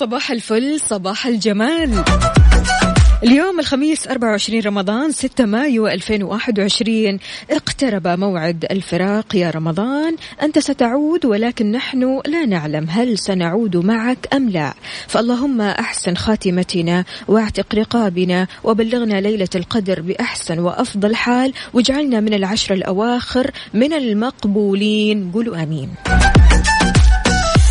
صباح الفل صباح الجمال. اليوم الخميس 24 رمضان 6 مايو 2021 اقترب موعد الفراق يا رمضان. أنت ستعود ولكن نحن لا نعلم هل سنعود معك أم لا. فاللهم أحسن خاتمتنا واعتق رقابنا وبلغنا ليلة القدر بأحسن وأفضل حال واجعلنا من العشر الأواخر من المقبولين. قولوا آمين.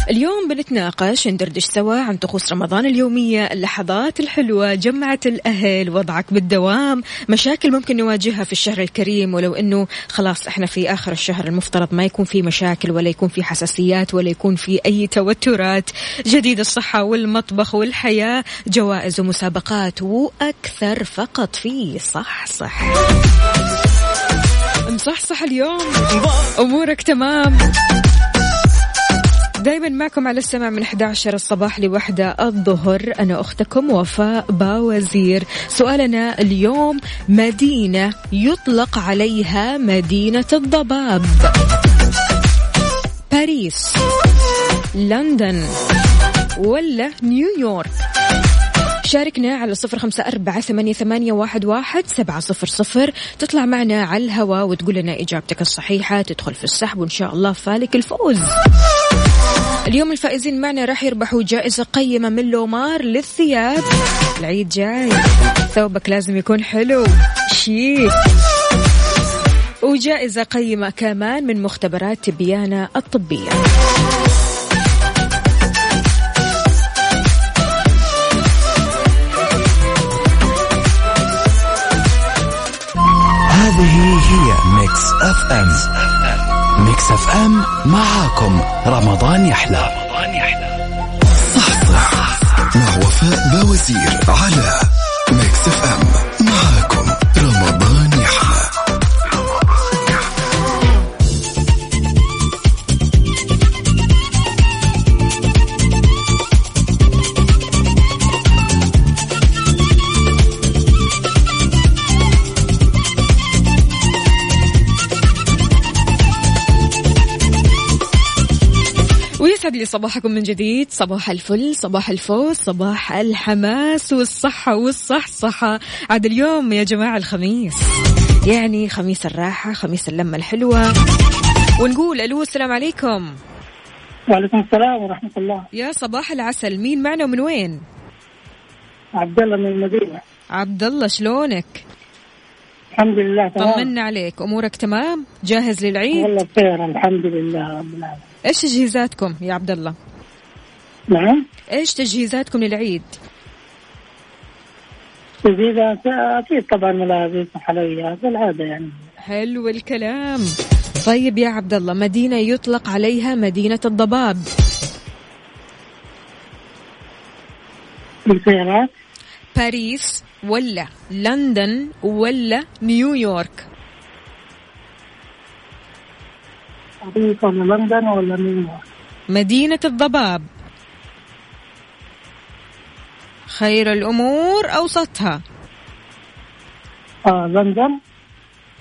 اليوم بنتناقش ندردش سوا عن طقوس رمضان اليومية اللحظات الحلوة جمعة الأهل وضعك بالدوام مشاكل ممكن نواجهها في الشهر الكريم ولو أنه خلاص إحنا في آخر الشهر المفترض ما يكون في مشاكل ولا يكون في حساسيات ولا يكون في أي توترات. جديد الصحة والمطبخ والحياة جوائز ومسابقات وأكثر فقط في صح صح مصحصح اليوم. أمورك تمام. معكم على السمع من 11 الصباح لوحدة الظهر. أنا أختكم وفاء باوزير. سؤالنا اليوم مدينة يطلق عليها مدينة الضباب. باريس لندن ولا نيويورك؟ شاركنا على صفر خمسة أربعة ثمانية, ثمانية واحد, واحد سبعة صفر صفر. تطلع معنا على الهواء وتقول لنا إجابتك الصحيحة تدخل في السحب وإن شاء الله فالك الفوز. اليوم الفائزين معنا راح يربحوا جائزة قيمة من لومار للثياب. العيد جاي ثوبك لازم يكون حلو شيك. وجائزة قيمة كمان من مختبرات تبيانة الطبية. هذه هي Mix FM Mix FM معاكم. رمضان يحلى. صحصح مع وفاء بوزير على Mix FM ويسعد لي صباحكم من جديد. صباح الفل صباح الفوز صباح الحماس والصحة والصحصحة. عاد اليوم يا جماعة الخميس. يعني خميس الراحة خميس اللمة الحلوة. ونقول ألو السلام عليكم. وعليكم السلام ورحمة الله. يا صباح العسل مين معنا ومن وين؟ عبد الله من المدينة. عبد الله شلونك؟ الحمد لله تمام. طمنا عليك أمورك تمام؟ جاهز للعيد؟ والله بخير الحمد لله رب العالمين. إيش تجهيزاتكم يا عبد الله؟ نعم. إيش تجهيزاتكم للعيد؟ جديدة أكيد طبعا ملابس وحلويات العادة يعني. حلو الكلام. طيب يا عبد الله مدينة يطلق عليها مدينة الضباب. الخيارات؟ باريس ولا لندن ولا نيويورك؟ باريس ولا لندن ولا نيويورك مدينة الضباب. خير الأمور أوسطها. آه لندن.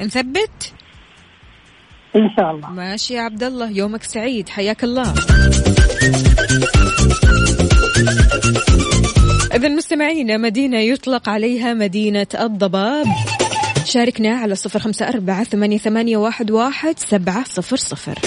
نثبت؟ إن شاء الله. ماشي يا عبد الله يومك سعيد حياك الله. إذا مستمعينا مدينة يطلق عليها مدينة الضباب. شاركنا على صفر خمسة أربعة ثمانية, واحد سبعة صفر صفر.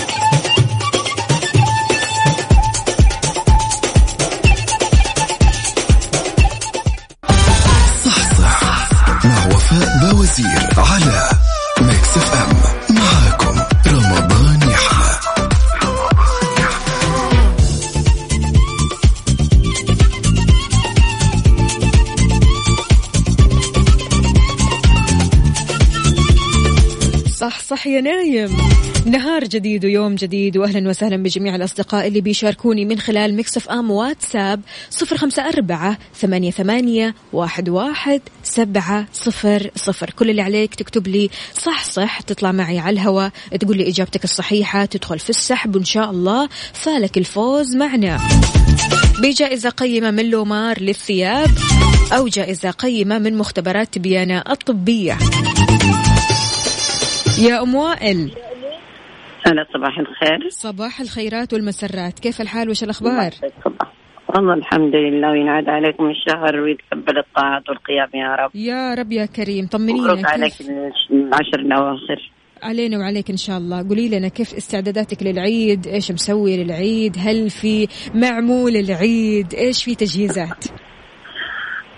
اصح يا نايم. نهار جديد ويوم جديد واهلا وسهلا بجميع الأصدقاء اللي بيشاركوني من خلال Mix FM واتساب صفر خمسة أربعة ثمانية, ثمانية واحد, واحد سبعة صفر صفر. كل اللي عليك تكتب لي صحصح تطلع معي على الهواء تقول لي إجابتك الصحيحة تدخل في السحب وإن شاء الله فالك الفوز معنا. بجائزة قيمة من لومار للثياب أو جائزة قيمة من مختبرات تبيانة الطبية. يا أم وائل. هلا صباح الخير. صباح الخيرات والمسرات. كيف الحال؟ وش الأخبار؟ صباح والله الحمد لله وينعاد عليكم الشهر ويتقبل الطاعات والقيام يا رب. يا رب يا كريم طمنينا مبروك عليك العشر الأواخر. علينا وعليك إن شاء الله. قولي لنا كيف استعداداتك للعيد؟ إيش مسوي للعيد؟ هل في معمول العيد؟ إيش في تجهيزات؟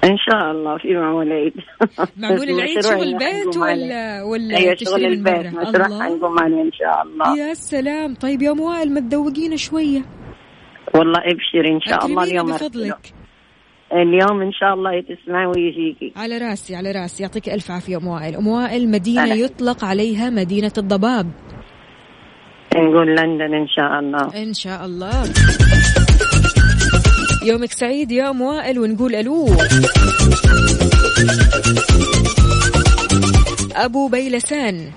إن شاء الله في معمول العيد معمول العيد شغل بيت ولا ولا أيوه شغل البيت مشروع حنقوم عليه إن شاء الله. يا سلام. طيب يا موائل ما تذوقينا شوية؟ والله ابشري إن شاء الله اليوم بفضلك. اليوم إن شاء الله تسمع ويجيكي. على راسي على راسي. يعطيك ألف عافية ام وائل ام وائل مدينة أنا. يطلق عليها مدينة الضباب. نقول لندن إن شاء الله. إن شاء الله. يومك سعيد يا ام وائل ونقول ألو. أبو بيلسان.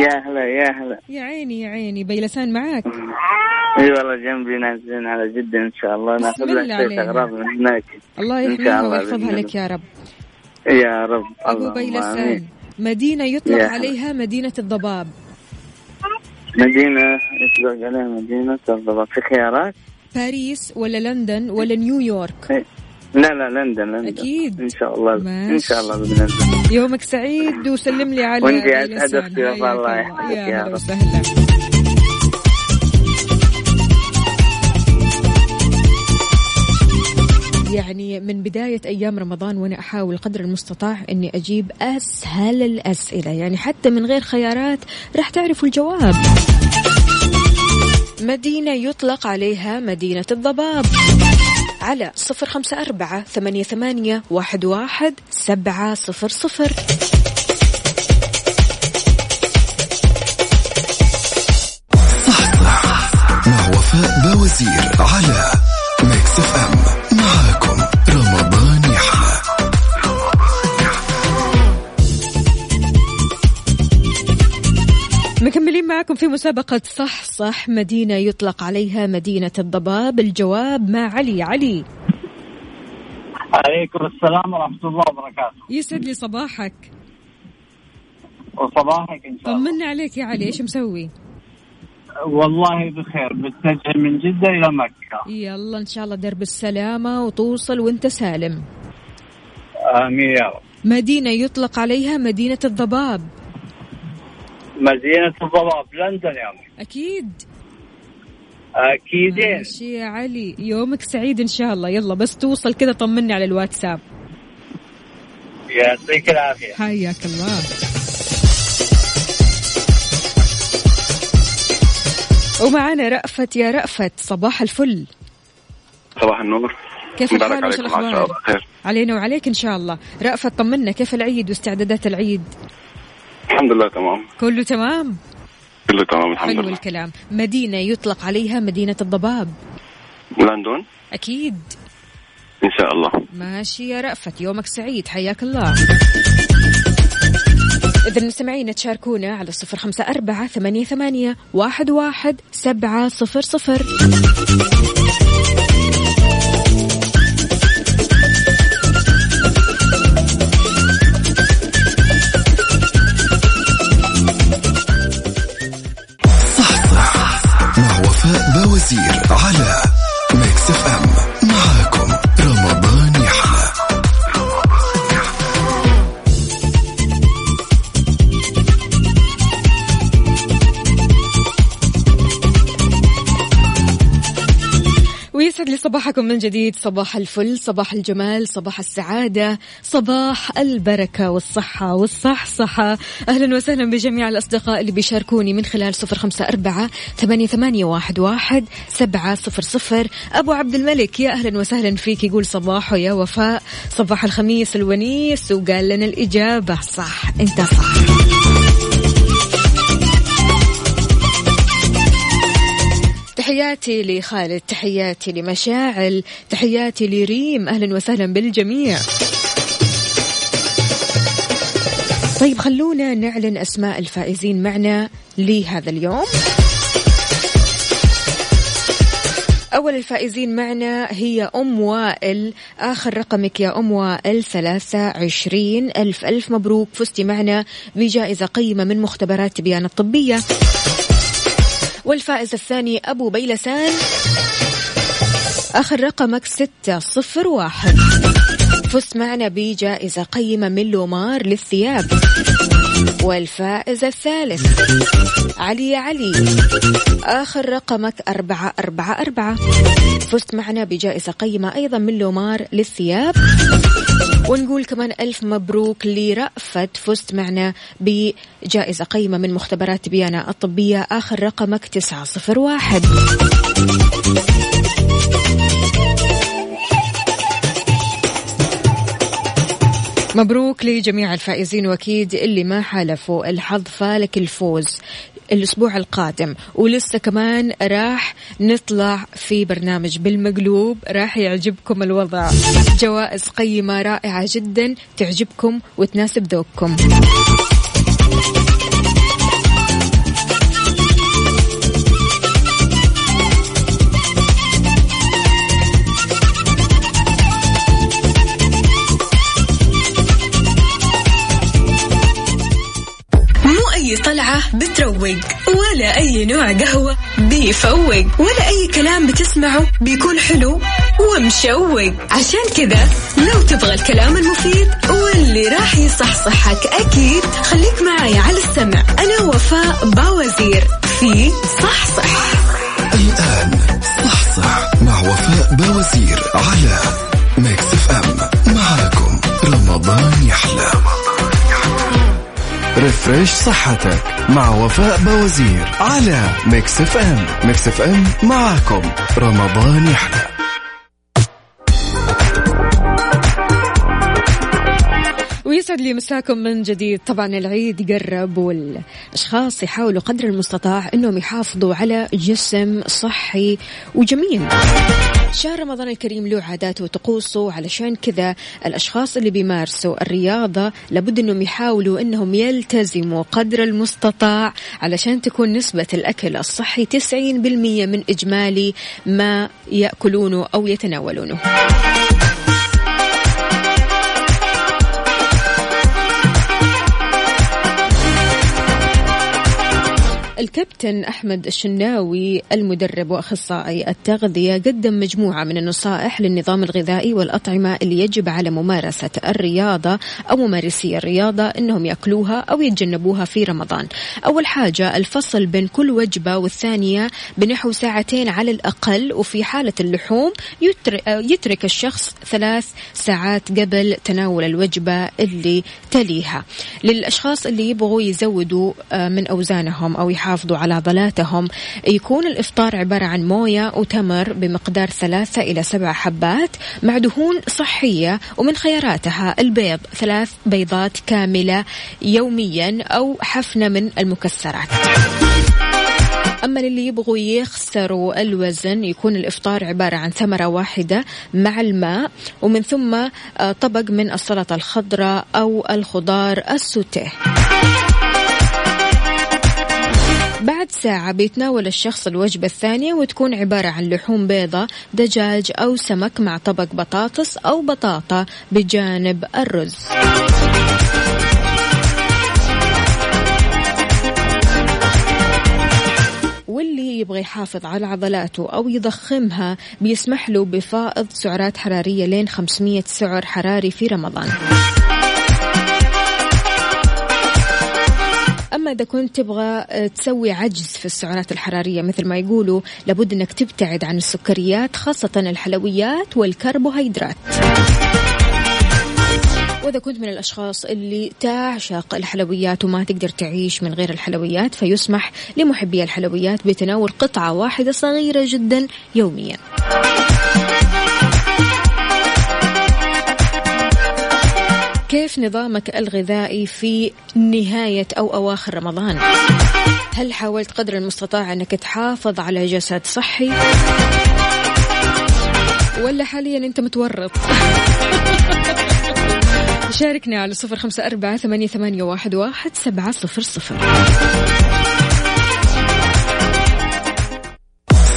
يا هلا يا هلا. يا عيني يا عيني بيلسان معاك. إي والله جنبي نازلين على جدة إن شاء الله. ناخذ لك أغراض من هناك. الله يحميها ويحفظها لك يا رب. يا رب. أبو بيلسان مدينة يطلق عليها مدينة الضباب. مدينة يطلق عليها مدينة الضباب. في خيارات؟ باريس ولا لندن ولا نيويورك لا لا لندن لندن. أكيد. إن شاء الله ماشي. إن شاء الله بإذن الله. يومك سعيد وسلم لي على وأنت اسعد أختي الله. يحفظك يا هلا وسهلا. يعني من بداية أيام رمضان وأنا أحاول قدر المستطاع أني أجيب أسهل الأسئلة. يعني حتى من غير خيارات راح تعرفوا الجواب. مدينة يطلق عليها مدينة الضباب. على صفر خمسة أربعة ثمانية, واحد سبعة صفر صفر. مسابقة صح صح مدينة يطلق عليها مدينة الضباب الجواب مع علي. علي. عليكم السلام ورحمة الله وبركاته. يسعد لي صباحك. وصباحك إن شاء الله. طمنا عليك يا علي إيش مسوي؟ والله بخير بتجه من جدة إلى مكة. يلا إن شاء الله درب السلامة وتوصل وأنت سالم. آمين يا رب. مدينة يطلق عليها مدينة الضباب. مدينة الضباب لندن يا أمي. أكيد. أكيدين ماشي يا علي يومك سعيد إن شاء الله. يلا بس توصل كذا طمني على الواتساب. يعطيك العافية. حياك الله. ومعنا رأفت يا رأفت صباح الفل. صباح النور. كيف الحال؟ وش الأخبار؟ علينا وعليك إن شاء الله. رأفت طمنا كيف العيد واستعدادات العيد؟ الحمد لله تمام. كله تمام؟ كله تمام الحمد حلو لله. الكلام. مدينة يطلق عليها مدينة الضباب. لندن؟ أكيد. إن شاء الله. ماشي يا رأفت يومك سعيد. حياك الله. إذا المستمعين تشاركونا على صفر خمسة أربعة ثمانية, ثمانية واحد, واحد سبعة صفر صفر. صباحكم من جديد. صباح الفل صباح الجمال صباح السعادة صباح البركة والصحة والصحصحة. أهلا وسهلا بجميع الأصدقاء اللي بيشاركوني من خلال صفر خمسة أربعة ثمانية, ثمانية واحد, واحد سبعة صفر صفر. أبو عبد الملك يا أهلا وسهلا فيك يقول صباحه يا وفاء. صباح الخميس الونيس وقال لنا الإجابة صح. أنت صح. تحياتي لخالد تحياتي لمشاعل تحياتي لريم أهلا وسهلا بالجميع. طيب خلونا نعلن أسماء الفائزين معنا لهذا اليوم. أول الفائزين معنا هي أم وائل. آخر رقمك يا أم وائل ثلاثة عشرين ألف. ألف مبروك. فزتي معنا بجائزة قيمة من مختبرات تبيان الطبية. والفائز الثاني أبو بيلسان. آخر رقمك ستة صفر واحد. فزت معنا بجائزة قيمة من لومار للثياب. والفائز الثالث علي علي. آخر رقمك أربعة أربعة أربعة. فزت معنا بجائزة قيمة أيضا من لومار للثياب. ونقول كمان ألف مبروك لرأفت. فزت معنا بجائزة قيمة من مختبرات بيانا الطبية آخر رقمك تسعة صفر واحد. مبروك لجميع الفائزين وأكيد اللي ما حالفوا الحظ فالك الفوز. الأسبوع القادم. ولسه كمان راح نطلع في برنامج بالمقلوب. راح يعجبكم الوضع. جوائز قيمة رائعة جدا تعجبكم وتناسب ذوقكم. بتروق ولا أي نوع قهوة بيفوق. ولا أي كلام بتسمعه بيكون حلو ومشوق. عشان كذا لو تبغى الكلام المفيد واللي راح يصحصحك أكيد خليك معي على السمع. أنا وفاء باوزير في صحصح. الآن صحصح مع وفاء باوزير. Refresh صحتك مع وفاء بوزير على Mix FM. Mix FM معاكم. رمضان يحلى. ويسعد لي مساكم من جديد. طبعا العيد يقرب والأشخاص يحاولوا قدر المستطاع إنهم يحافظوا على جسم صحي وجميل. شهر رمضان الكريم له عاداته وطقوسه علشان كذا الأشخاص اللي بيمارسوا الرياضة لابد إنهم يحاولوا إنهم يلتزموا قدر المستطاع علشان تكون نسبة الأكل الصحي 90% من إجمالي ما يأكلونه أو يتناولونه. الكابتن أحمد الشناوي المدرب وأخصائي التغذية قدم مجموعة من النصائح للنظام الغذائي والأطعمة اللي يجب على ممارسة الرياضة أو ممارسي الرياضة أنهم يأكلوها أو يتجنبوها في رمضان. أول حاجة الفصل بين كل وجبة والثانية بنحو ساعتين على الأقل وفي حالة اللحوم يترك الشخص ثلاث ساعات قبل تناول الوجبة اللي تليها. للأشخاص اللي يبغوا يزودوا آه، من أوزانهم أو يحاولوا يحافظوا على عضلاتهم يكون الإفطار عبارة عن موية وتمر بمقدار ثلاثة إلى سبع حبات مع دهون صحية ومن خياراتها البيض ثلاث بيضات كاملة يوميا أو حفنة من المكسرات. أما للي يبغوا يخسروا الوزن يكون الإفطار عبارة عن ثمرة واحدة مع الماء ومن ثم آه، طبق من السلطة الخضراء أو الخضار السوتيه. بعد ساعة بيتناول الشخص الوجبة الثانية وتكون عبارة عن لحوم بيضة دجاج أو سمك مع طبق بطاطس أو بطاطا بجانب الرز. واللي يبغى يحافظ على عضلاته أو يضخمها بيسمح له بفائض سعرات حرارية لين 500 سعر حراري في رمضان. أما إذا كنت تبغى آه، تسوي عجز في السعرات الحرارية مثل ما يقولوا لابد أنك تبتعد عن السكريات خاصة الحلويات والكربوهيدرات. وإذا كنت من الأشخاص اللي تعشق الحلويات وما تقدر تعيش من غير الحلويات فيسمح لمحبي الحلويات بتناول قطعة واحدة صغيرة جدا يوميا. كيف نظامك الغذائي في نهاية أو أواخر رمضان؟ هل حاولت قدر المستطاع أنك تحافظ على جسد صحي؟ ولا حاليا أنت متورط؟ شاركنا على صفر خمسة أربعة ثمانية, واحد سبعة صفر صفر.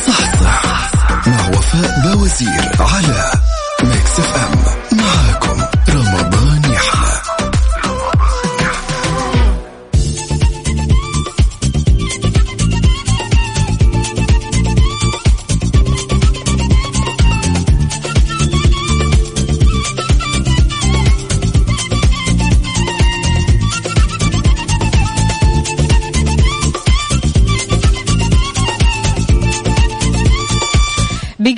صحصح مع وفاء بوزير على Mix FM.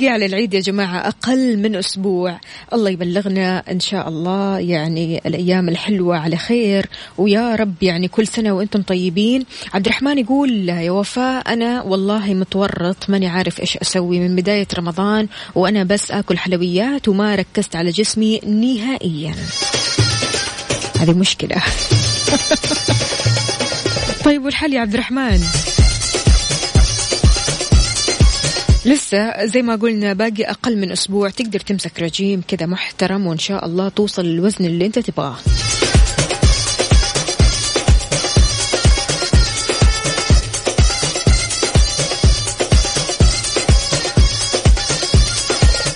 على العيد يا جماعة أقل من أسبوع. الله يبلغنا إن شاء الله يعني الأيام الحلوة على خير. ويا رب يعني كل سنة وأنتم طيبين. عبد الرحمن يقول يا وفاء أنا والله متورط ماني عارف إيش أسوي من بداية رمضان وأنا بس أكل حلويات وما ركزت على جسمي نهائيا. هذه مشكلة. طيب والحل يا عبد الرحمن؟ لسه زي ما قلنا باقي أقل من أسبوع تقدر تمسك رجيم كذا محترم وإن شاء الله توصل للوزن اللي أنت تبغاه.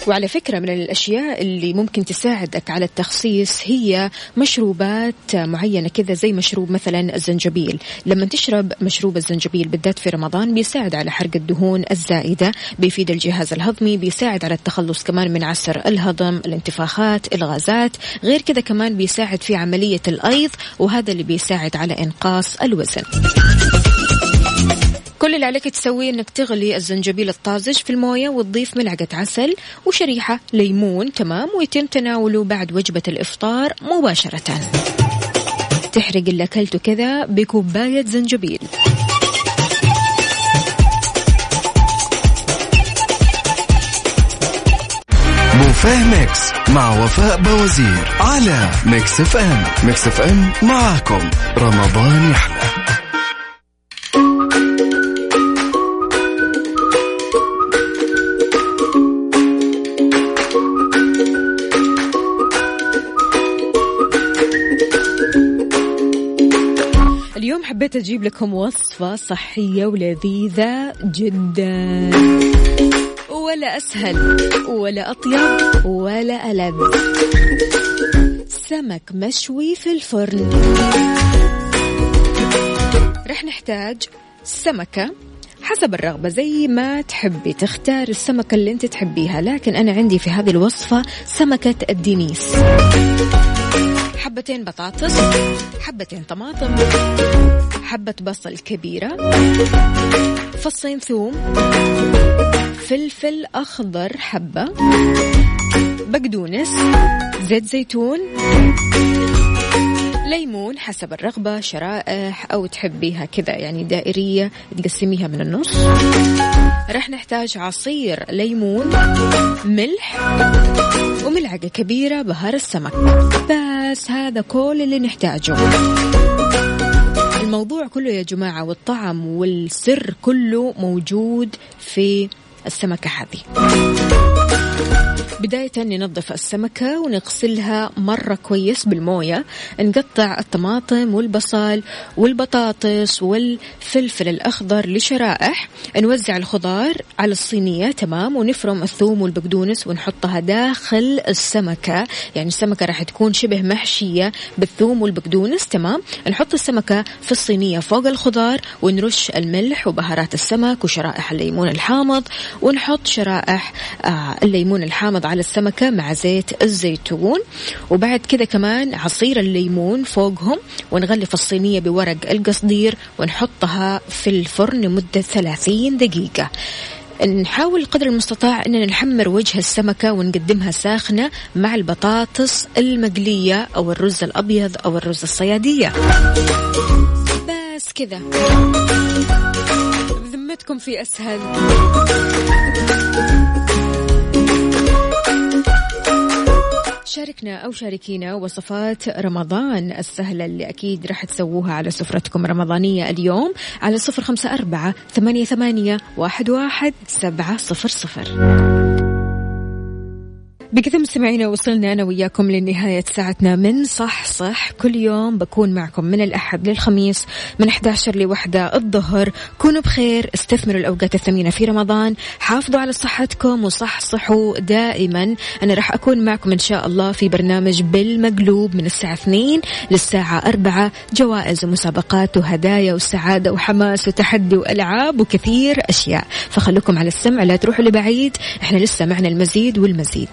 وعلى فكرة من الأشياء اللي ممكن تساعدك على التخسيس هي مشروبات معينة كذا زي مشروب مثلا الزنجبيل. لما تشرب مشروب الزنجبيل بالذات في رمضان بيساعد على حرق الدهون الزائدة بيفيد الجهاز الهضمي بيساعد على التخلص كمان من عسر الهضم الانتفاخات الغازات. غير كذا كمان بيساعد في عملية الأيض وهذا اللي بيساعد على إنقاص الوزن. كل اللي عليك تسويه إنك تغلي الزنجبيل الطازج في الموية وتضيف ملعقة عسل وشريحة ليمون تمام؟ ويتم تناوله بعد وجبة الإفطار مباشرة. تحرق اللي اكلته كذا بكوباية زنجبيل. بوفيه Mix مع وفاء بوزير على Mix FM. Mix FM معاكم. رمضان يحلى. حبيت أجيب لكم وصفة صحية ولذيذة جدا. ولا أسهل ولا أطيب ولا ألذ. سمك مشوي في الفرن. رح نحتاج سمكة حسب الرغبة زي ما تحبي. تختار السمكة اللي أنت تحبيها. لكن أنا عندي في هذه الوصفة سمكة الدنيس حبتين بطاطس حبتين طماطم حبة بصل كبيرة فصين ثوم فلفل أخضر حبة بقدونس زيت زيتون ليمون حسب الرغبة شرائح أو تحبيها كذا يعني دائرية تقسميها من النص. راح نحتاج عصير ليمون ملح وملعقة كبيرة بهار السمك. بس هذا كل اللي نحتاجه. الموضوع كله يا جماعة والطعم والسر كله موجود في السمكة هذه. بداية ننظف السمكة ونغسلها مرة كويس بالموية. نقطع الطماطم والبصل والبطاطس والفلفل الأخضر لشرائح. نوزع الخضار على الصينية تمام. ونفرم الثوم والبقدونس ونحطها داخل السمكة. يعني السمكة راح تكون شبه محشية بالثوم والبقدونس تمام. نحط السمكة في الصينية فوق الخضار ونرش الملح وبهارات السمك وشرائح الليمون الحامض. ونحط شرائح آه الليمون الحامض على السمكة مع زيت الزيتون. وبعد كذا كمان عصير الليمون فوقهم ونغلف الصينية بورق القصدير ونحطها في الفرن لمدة 30 دقيقة. نحاول قدر المستطاع أننا نحمر وجه السمكة ونقدمها ساخنة مع البطاطس المقلية أو الرز الأبيض أو الرز الصيادية. بس كذا. بذمتكم في أسهل. شاركنا أو شاركينا وصفات رمضان السهلة اللي أكيد راح تسووها على سفرتكم رمضانية اليوم على صفر خمسة أربعة ثمانية, ثمانية واحد, واحد سبعة صفر صفر. بكذا مستمعينا وصلنا أنا وياكم لنهاية ساعتنا من صح صح. كل يوم بكون معكم من الأحد للخميس من 11 لوحدة الظهر. كونوا بخير استثمروا الأوقات الثمينة في رمضان. حافظوا على صحتكم وصحصحوا دائما. أنا راح أكون معكم إن شاء الله في برنامج بالمقلوب من الساعة 2 للساعة 4 جوائز ومسابقات وهدايا وسعادة وحماس وتحدي وألعاب وكثير أشياء. فخلوكم على السمع لا تروحوا لبعيد. إحنا لسه معنا المزيد والمزيد.